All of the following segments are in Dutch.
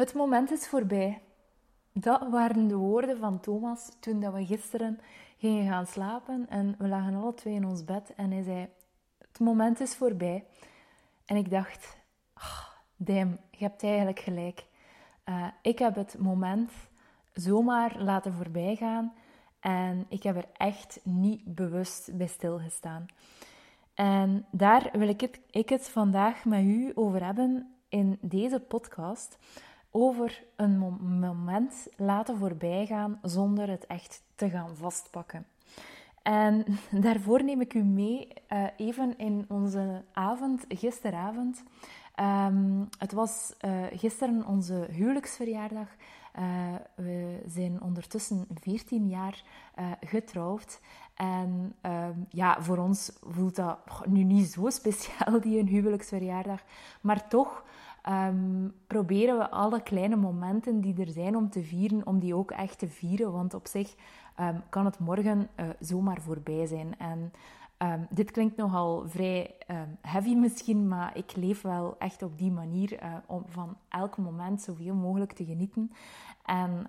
Het moment is voorbij. Dat waren de woorden van Thomas toen dat we gisteren gingen gaan slapen. En we lagen alle twee in ons bed. En hij zei, het moment is voorbij. En ik dacht, oh, je hebt eigenlijk gelijk. Uh, ik heb het moment zomaar laten voorbijgaan. En ik heb er echt niet bewust bij stilgestaan. En daar wil ik het, ik het vandaag met u over hebben in deze podcast over een moment laten voorbijgaan zonder het echt te gaan vastpakken. En daarvoor neem ik u mee uh, even in onze avond, gisteravond. Um, het was uh, gisteren onze huwelijksverjaardag. Uh, we zijn ondertussen 14 jaar getrouwd. En um, ja, voor ons voelt dat nu niet zo speciaal, die een huwelijksverjaardag. Maar toch um, proberen we alle kleine momenten die er zijn om te vieren, om die ook echt te vieren. Want op zich um, kan het morgen uh, zomaar voorbij zijn. En um, dit klinkt nogal vrij heavy misschien, maar ik leef wel echt op die manier uh, om van elk moment zoveel mogelijk te genieten. En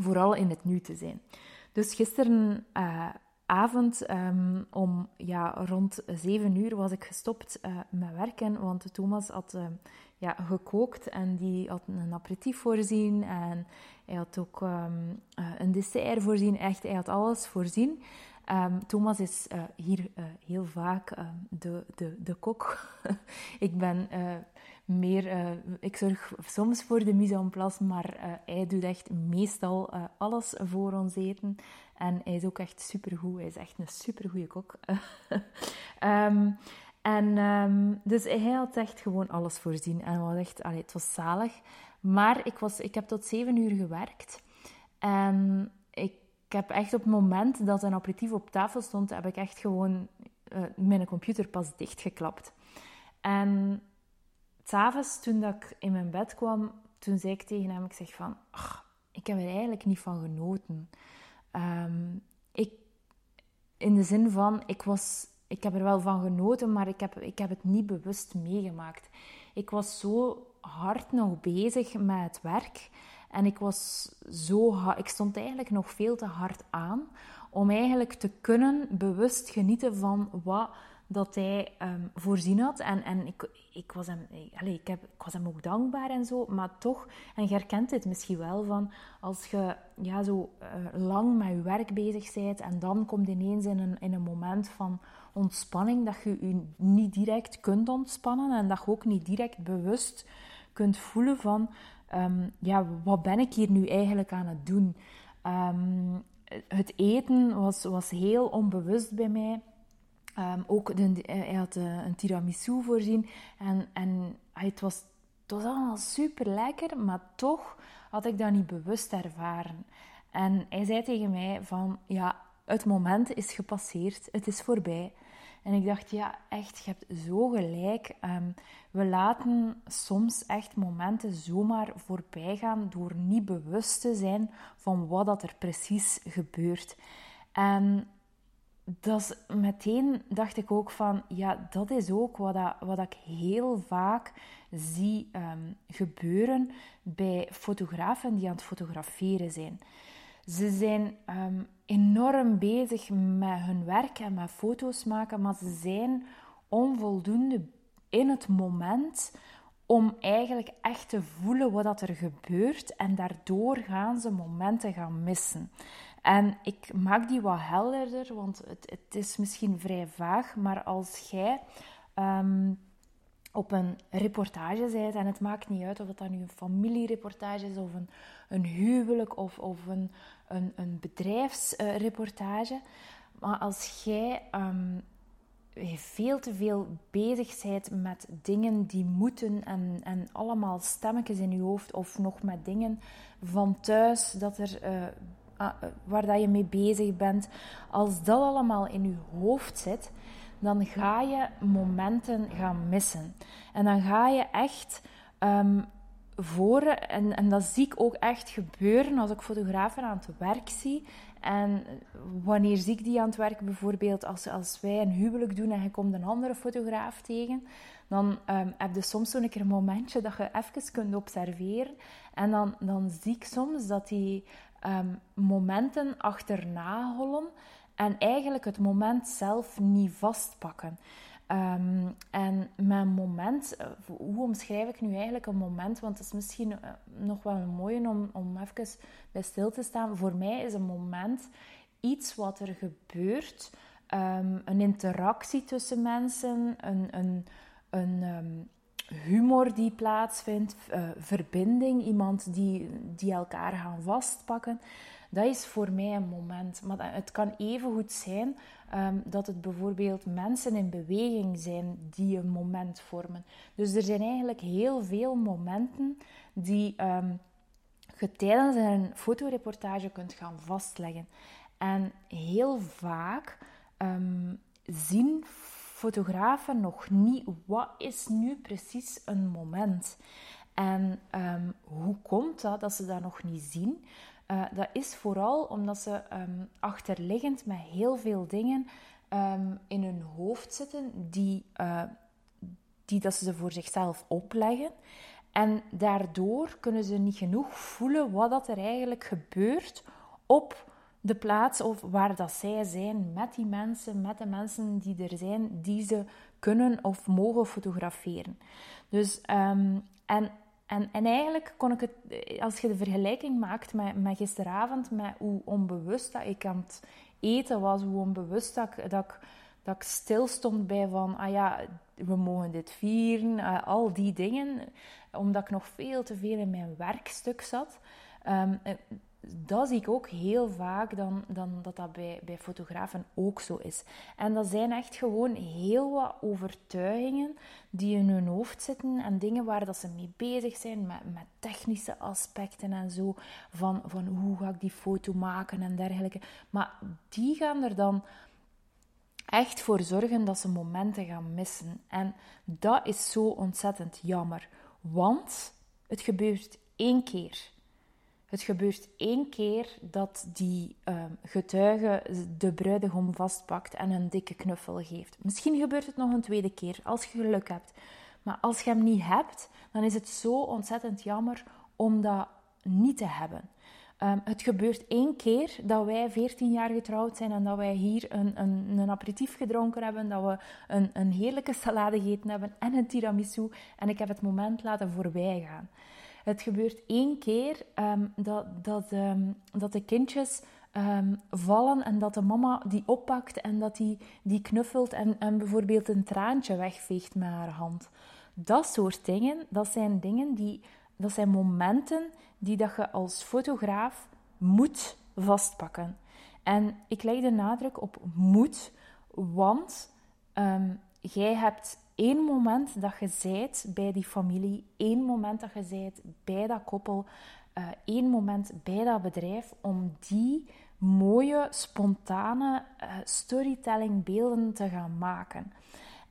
vooral in het nu te zijn. Dus gisteren uh, avond um, om ja, rond zeven uur was ik gestopt uh, met werken, want Thomas had uh, ja, gekookt en die had een aperitief voorzien en hij had ook um, uh, een dessert voorzien. Echt, hij had alles voorzien. Thomas is hier heel vaak de, de, de kok. ik ben meer, ik zorg soms voor de mise en place, maar hij doet echt meestal alles voor ons eten. En hij is ook echt supergoed. Hij is echt een supergoeie kok. um, en um, dus hij had echt gewoon alles voorzien. En was echt, allee, het was zalig. Maar ik, was, ik heb tot zeven uur gewerkt. En ik heb echt op het moment dat een aperitief op tafel stond, heb ik echt gewoon mijn computer pas dichtgeklapt. En s'avonds, toen dat ik in mijn bed kwam, toen zei ik tegen hem, ik zeg van, ik heb er eigenlijk niet van genoten. Um, ik, in de zin van, ik, was, ik heb er wel van genoten, maar ik heb, ik heb het niet bewust meegemaakt. Ik was zo hard nog bezig met het werk. En ik, was zo, ik stond eigenlijk nog veel te hard aan om eigenlijk te kunnen bewust genieten van wat dat hij um, voorzien had. En, en ik, ik, was hem, allez, ik, heb, ik was hem ook dankbaar en zo. Maar toch, en je herkent dit misschien wel, van als je ja, zo uh, lang met je werk bezig bent en dan komt ineens in een, in een moment van ontspanning dat je je niet direct kunt ontspannen en dat je ook niet direct bewust kunt voelen van um, ja, wat ben ik hier nu eigenlijk aan het doen? Um, het eten was, was heel onbewust bij mij. Um, ook hij had uh, een tiramisu voorzien. En, en het, was, het was allemaal super lekker, maar toch had ik dat niet bewust ervaren. En hij zei tegen mij van, ja, het moment is gepasseerd, het is voorbij. En ik dacht, ja, echt, je hebt zo gelijk. Um, we laten soms echt momenten zomaar voorbij gaan door niet bewust te zijn van wat dat er precies gebeurt. En dat is, meteen dacht ik ook van, ja, dat is ook wat, dat, wat ik heel vaak zie um, gebeuren bij fotografen die aan het fotograferen zijn. Ze zijn um, enorm bezig met hun werk en met foto's maken, maar ze zijn onvoldoende in het moment om eigenlijk echt te voelen wat dat er gebeurt en daardoor gaan ze momenten gaan missen. En ik maak die wat helderder, want het, het is misschien vrij vaag, maar als jij um, op een reportage bent, en het maakt niet uit of dat nu een familiereportage is, of een, een huwelijk, of, of een, een, een bedrijfsreportage, maar als jij um, veel te veel bezig bent met dingen die moeten en, en allemaal stemmetjes in je hoofd, of nog met dingen van thuis, dat er uh, waar dat je mee bezig bent, als dat allemaal in je hoofd zit, dan ga je momenten gaan missen. En dan ga je echt um, voor, en, en dat zie ik ook echt gebeuren als ik fotografen aan het werk zie. En wanneer zie ik die aan het werk bijvoorbeeld als, als wij een huwelijk doen en je komt een andere fotograaf tegen, dan um, heb je soms zo'n keer een momentje dat je even kunt observeren. En dan, dan zie ik soms dat die um, momenten achterna hollen en eigenlijk het moment zelf niet vastpakken. Um, en mijn moment, eh, hoe omschrijf ik nu eigenlijk een moment? Want het is misschien eh, nog wel een mooie om, om even bij stil te staan. Voor mij is een moment iets wat er gebeurt, um, een interactie tussen mensen, een, een, een humor die plaatsvindt, uh, verbinding, iemand die, die elkaar gaan vastpakken. Dat is voor mij een moment. Maar het kan even goed zijn um, dat het bijvoorbeeld mensen in beweging zijn die een moment vormen. Dus er zijn eigenlijk heel veel momenten die um, je tijdens een fotoreportage kunt gaan vastleggen. En heel vaak um, zien fotografen nog niet wat is nu precies een moment. En um, hoe komt dat dat ze dat nog niet zien? Uh, dat is vooral omdat ze um, achterliggend met heel veel dingen um, in hun hoofd zitten die, uh, die dat ze voor zichzelf opleggen. En daardoor kunnen ze niet genoeg voelen wat dat er eigenlijk gebeurt op de plaats of waar dat zij zijn met die mensen, met de mensen die er zijn, die ze kunnen of mogen fotograferen. Dus, um, en en, en eigenlijk kon ik het, als je de vergelijking maakt met, met gisteravond, met hoe onbewust dat ik aan het eten was, hoe onbewust dat ik, dat ik, dat ik stil stond bij van, ah ja, we mogen dit vieren, uh, al die dingen, omdat ik nog veel te veel in mijn werkstuk zat. Um, dat zie ik ook heel vaak dan, dan dat dat bij, bij fotografen ook zo is. En dat zijn echt gewoon heel wat overtuigingen die in hun hoofd zitten en dingen waar dat ze mee bezig zijn, met, met technische aspecten en zo, van, van hoe ga ik die foto maken en dergelijke. Maar die gaan er dan echt voor zorgen dat ze momenten gaan missen. En dat is zo ontzettend jammer, want het gebeurt één keer. Het gebeurt één keer dat die uh, getuige de bruidegom vastpakt en een dikke knuffel geeft. Misschien gebeurt het nog een tweede keer als je geluk hebt. Maar als je hem niet hebt, dan is het zo ontzettend jammer om dat niet te hebben. Um, het gebeurt één keer dat wij 14 jaar getrouwd zijn en dat wij hier een, een, een aperitief gedronken hebben, dat we een, een heerlijke salade gegeten hebben en een tiramisu. En ik heb het moment laten voorbij gaan. Het gebeurt één keer um, dat, dat, um, dat de kindjes um, vallen en dat de mama die oppakt en dat die, die knuffelt en, en bijvoorbeeld een traantje wegveegt met haar hand. Dat soort dingen, dat zijn dingen die, dat zijn momenten die dat je als fotograaf moet vastpakken. En ik leg de nadruk op moet, want jij hebt één moment dat je zijt bij die familie, één moment dat je zijt bij dat koppel, uh, één moment bij dat bedrijf, om die mooie, spontane uh, storytelling beelden te gaan maken.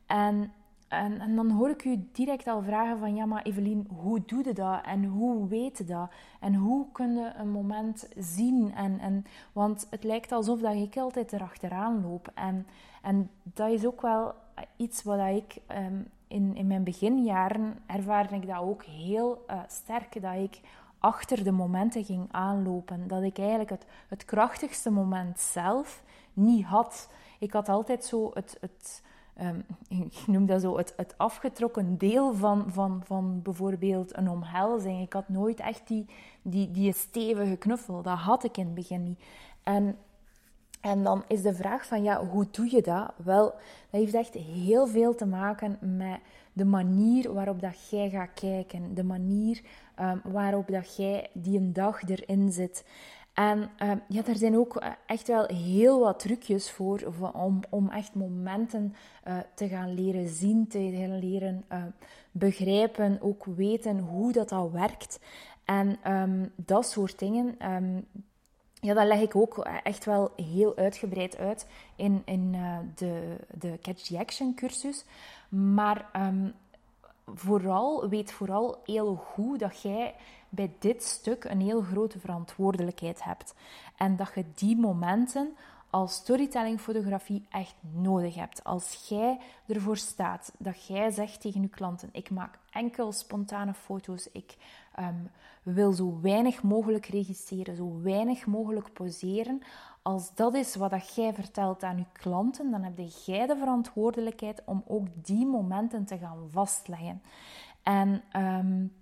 En, en, en, dan hoor ik u direct al vragen van, ja maar Evelien, hoe doe je dat? En hoe weet je dat? En hoe kun je een moment zien? En, en, want het lijkt alsof dat ik altijd erachteraan loop. En, en dat is ook wel iets wat ik um, in, in mijn beginjaren ervaarde ik dat ook heel uh, sterk. Dat ik achter de momenten ging aanlopen. Dat ik eigenlijk het, het krachtigste moment zelf niet had. Ik had altijd zo het, het um, ik noem dat zo, het, het afgetrokken deel van, van, van bijvoorbeeld een omhelzing. Ik had nooit echt die, die, die stevige knuffel. Dat had ik in het begin niet. En en dan is de vraag van, ja, hoe doe je dat? Wel, dat heeft echt heel veel te maken met de manier waarop dat jij gaat kijken. De manier um, waarop dat jij die een dag erin zit. En um, ja, er zijn ook eh, echt wel heel wat trucjes voor om, om echt momenten uh, te gaan leren zien, te gaan leren uh, begrijpen, ook weten hoe dat al werkt. En um, dat soort dingen, ja, dat leg ik ook echt wel heel uitgebreid uit in, in uh, de, de Catch the Action cursus. Maar um, vooral, weet vooral heel goed dat jij bij dit stuk een heel grote verantwoordelijkheid hebt. En dat je die momenten als storytellingfotografie echt nodig hebt. Als jij ervoor staat dat jij zegt tegen je klanten: ik maak enkel spontane foto's, ik um, wil zo weinig mogelijk registreren, zo weinig mogelijk poseren. Als dat is wat dat jij vertelt aan je klanten, dan heb jij de verantwoordelijkheid om ook die momenten te gaan vastleggen. En um,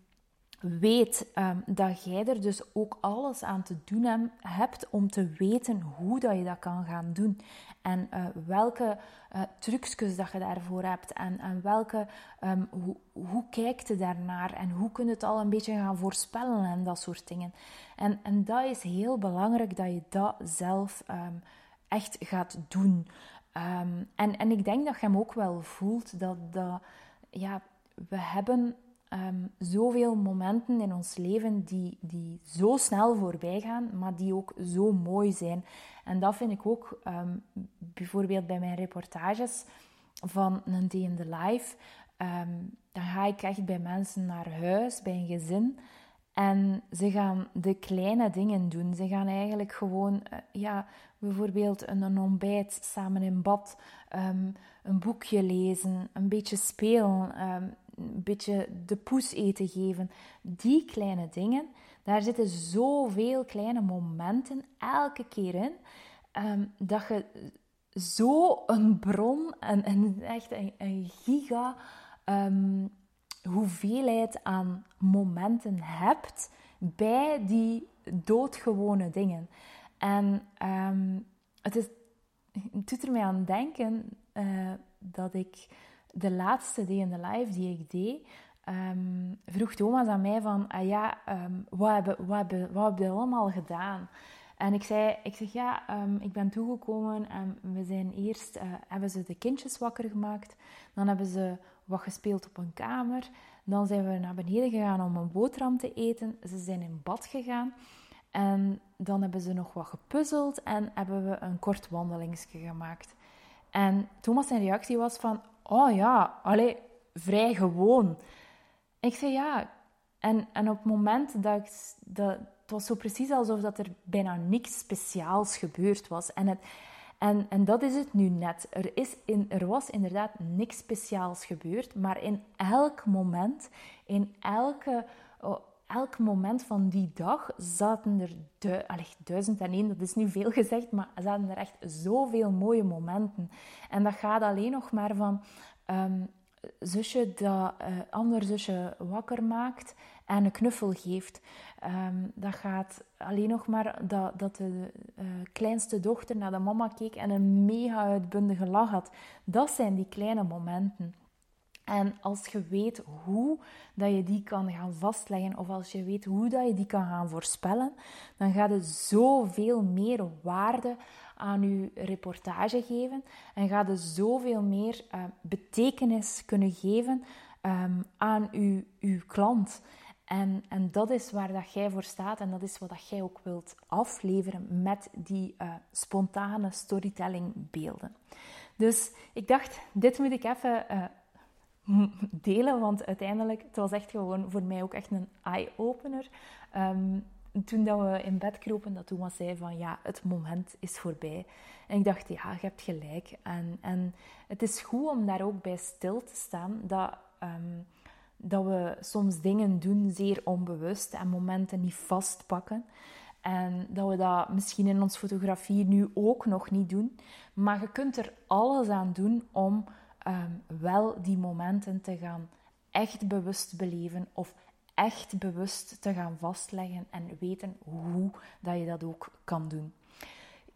weet um, dat jij er dus ook alles aan te doen hebt om te weten hoe dat je dat kan gaan doen. En uh, welke uh, trucjes dat je daarvoor hebt. En, en welke, um, hoe, hoe kijkt je daarnaar? En hoe kun je het al een beetje gaan voorspellen en dat soort dingen. En, en dat is heel belangrijk dat je dat zelf um, echt gaat doen. en, en ik denk dat je hem ook wel voelt dat, dat ja, we hebben um, zoveel momenten in ons leven die, die zo snel voorbij gaan, maar die ook zo mooi zijn. En dat vind ik ook um, bijvoorbeeld bij mijn reportages van een day in the life. Um, dan ga ik echt bij mensen naar huis, bij een gezin. En ze gaan de kleine dingen doen. Ze gaan eigenlijk gewoon, uh, ja, bijvoorbeeld een, ontbijt samen in bad, een boekje lezen, een beetje spelen. Een beetje de poes eten geven. Die kleine dingen, daar zitten zoveel kleine momenten elke keer in, ehm, dat je zo een bron, en, een echt een, een giga um, hoeveelheid aan momenten hebt bij die doodgewone dingen. En um, het, is, het doet er mij aan denken uh, dat ik de laatste day in the life die ik deed, um, vroeg Thomas aan mij van, ah ja, um, wat, hebben, wat, hebben, wat je allemaal gedaan? En ik zei, ik zeg ja, um, ik ben toegekomen en we zijn eerst, uh, hebben ze de kindjes wakker gemaakt. Dan hebben ze wat gespeeld op een kamer. Dan zijn we naar beneden gegaan om een boterham te eten. Ze zijn in bad gegaan. En dan hebben ze nog wat gepuzzeld en hebben we een kort wandelingsje gemaakt. En Thomas' zijn reactie was van, oh ja, allee, vrij gewoon. Ik zei ja. En, en op het moment dat ik... Dat, het was zo precies alsof dat er bijna niks speciaals gebeurd was. En, het, en, en dat is het nu net. Er, is in, er was inderdaad niks speciaals gebeurd, maar in elk moment, in elke, oh, elk moment van die dag zaten er du duizend en één, dat is nu veel gezegd, maar zaten er echt zoveel mooie momenten. En dat gaat alleen nog maar van um, zusje dat uh, ander zusje wakker maakt en een knuffel geeft. Um, dat gaat alleen nog maar dat, dat de uh, kleinste dochter naar de mama keek en een mega uitbundige lach had. Dat zijn die kleine momenten. En als je weet hoe dat je die kan gaan vastleggen, of als je weet hoe dat je die kan gaan voorspellen, dan gaat het zoveel meer waarde aan je reportage geven en gaat het zoveel meer uh, betekenis kunnen geven um, aan uw, uw klant. En, en dat is waar dat jij voor staat en dat is wat dat jij ook wilt afleveren met die uh, spontane storytelling beelden. Dus ik dacht, dit moet ik even uh, delen, want uiteindelijk, het was echt gewoon voor mij ook echt een eye-opener. Um, toen dat we in bed kropen, dat Thomas zei van ja, het moment is voorbij. En ik dacht, ja, je hebt gelijk. En, en het is goed om daar ook bij stil te staan, dat, um, dat we soms dingen doen zeer onbewust en momenten niet vastpakken. En dat we dat misschien in onze fotografie nu ook nog niet doen. Maar je kunt er alles aan doen om um, wel die momenten te gaan echt bewust beleven of echt bewust te gaan vastleggen en weten hoe dat je dat ook kan doen.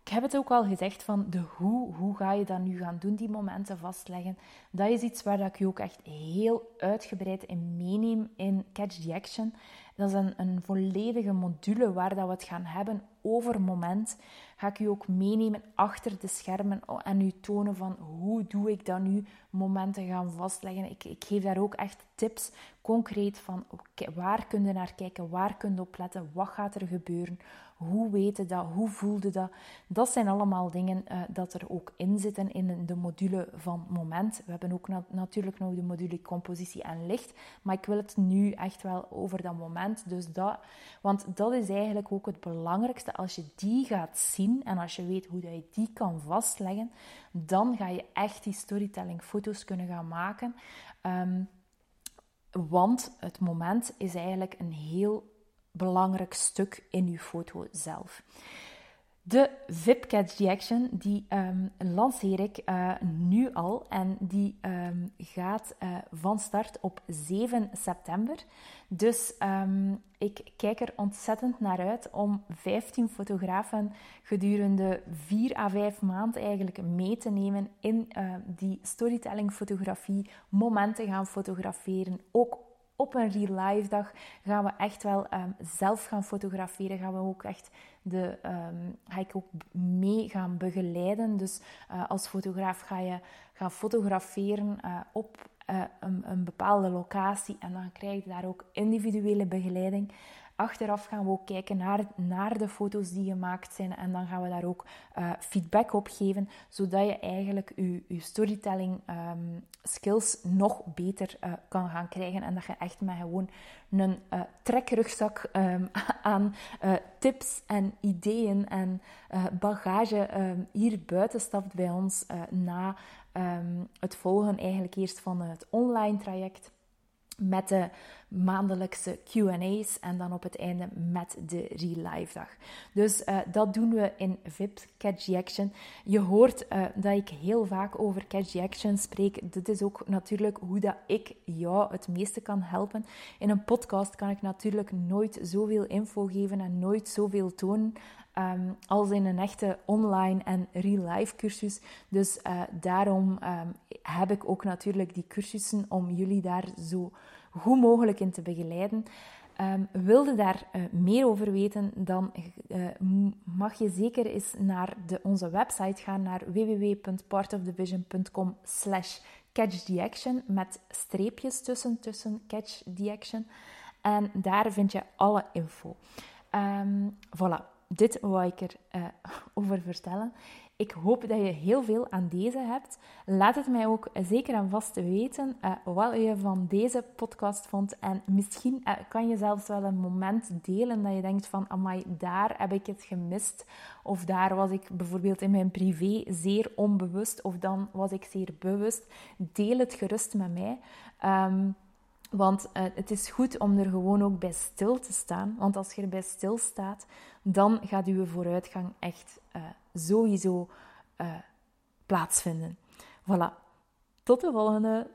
Ik heb het ook al gezegd van de hoe, hoe ga je dat nu gaan doen, die momenten vastleggen. Dat is iets waar ik je ook echt heel uitgebreid in meeneem in Catch the Action. Dat is een, een volledige module waar dat we het gaan hebben over moment. Ga ik u ook meenemen achter de schermen en u tonen van hoe doe ik dat nu, momenten gaan vastleggen. Ik, ik geef daar ook echt tips, concreet van waar kun je naar kijken, waar kun je op letten, wat gaat er gebeuren, hoe weet dat, hoe voelde dat. Dat zijn allemaal dingen uh, dat er ook in zitten in de module van moment. We hebben ook natuurlijk nog de module compositie en licht, maar ik wil het nu echt wel over dat moment. Dus dat, want dat is eigenlijk ook het belangrijkste. Als je die gaat zien en als je weet hoe dat je die kan vastleggen, dan ga je echt die storytelling foto's kunnen gaan maken. Um, want het moment is eigenlijk een heel belangrijk stuk in je foto zelf. De VIP Catch Action, die um, lanceer ik uh, nu al en die um, gaat uh, van start op 7 september. Dus um, ik kijk er ontzettend naar uit om 15 fotografen gedurende 4 à 5 maanden eigenlijk mee te nemen in uh, die storytelling fotografie, momenten gaan fotograferen, ook op een real life dag gaan we echt wel um, zelf gaan fotograferen. Gaan we ook echt de, um, ga ik ook mee gaan begeleiden. Dus uh, als fotograaf ga je gaan fotograferen uh, op een, een, bepaalde locatie en dan krijg je daar ook individuele begeleiding. Achteraf gaan we ook kijken naar, naar de foto's die gemaakt zijn en dan gaan we daar ook uh, feedback op geven, zodat je eigenlijk je, storytelling um, skills nog beter uh, kan gaan krijgen en dat je echt met gewoon een uh, trekrugzak um, aan tips en ideeën en bagage um, hier buiten stapt bij ons na het volgen eigenlijk eerst van het online traject met de maandelijkse QA's en dan op het einde met de Real Life dag. Dus uh, dat doen we in VIP Catch Action. Je hoort uh, dat ik heel vaak over Catch Action spreek. Dit is ook natuurlijk hoe dat ik jou het meeste kan helpen. In een podcast kan ik natuurlijk nooit zoveel info geven en nooit zoveel tonen. Um, als in een echte online en real-life cursus. Dus uh, daarom um, heb ik ook natuurlijk die cursussen om jullie daar zo goed mogelijk in te begeleiden. Um, wilde daar uh, meer over weten, dan uh, mag je zeker eens naar de, onze website gaan, naar www.partofthevision.com slash catch met streepjes tussen, tussen catch the action. En daar vind je alle info. Voilà, dit wou ik er uh, over vertellen. Ik hoop dat je heel veel aan deze hebt. Laat het mij ook zeker en vast weten uh, wat je van deze podcast vond. En misschien uh, kan je zelfs wel een moment delen dat je denkt van, amai, daar heb ik het gemist. Of daar was ik bijvoorbeeld in mijn privé zeer onbewust. Of dan was ik zeer bewust. Deel het gerust met mij. Um, want uh, het is goed om er gewoon ook bij stil te staan. Want als je erbij stilstaat, dan gaat uw vooruitgang echt uh, sowieso uh, plaatsvinden. Voilà. Tot de volgende!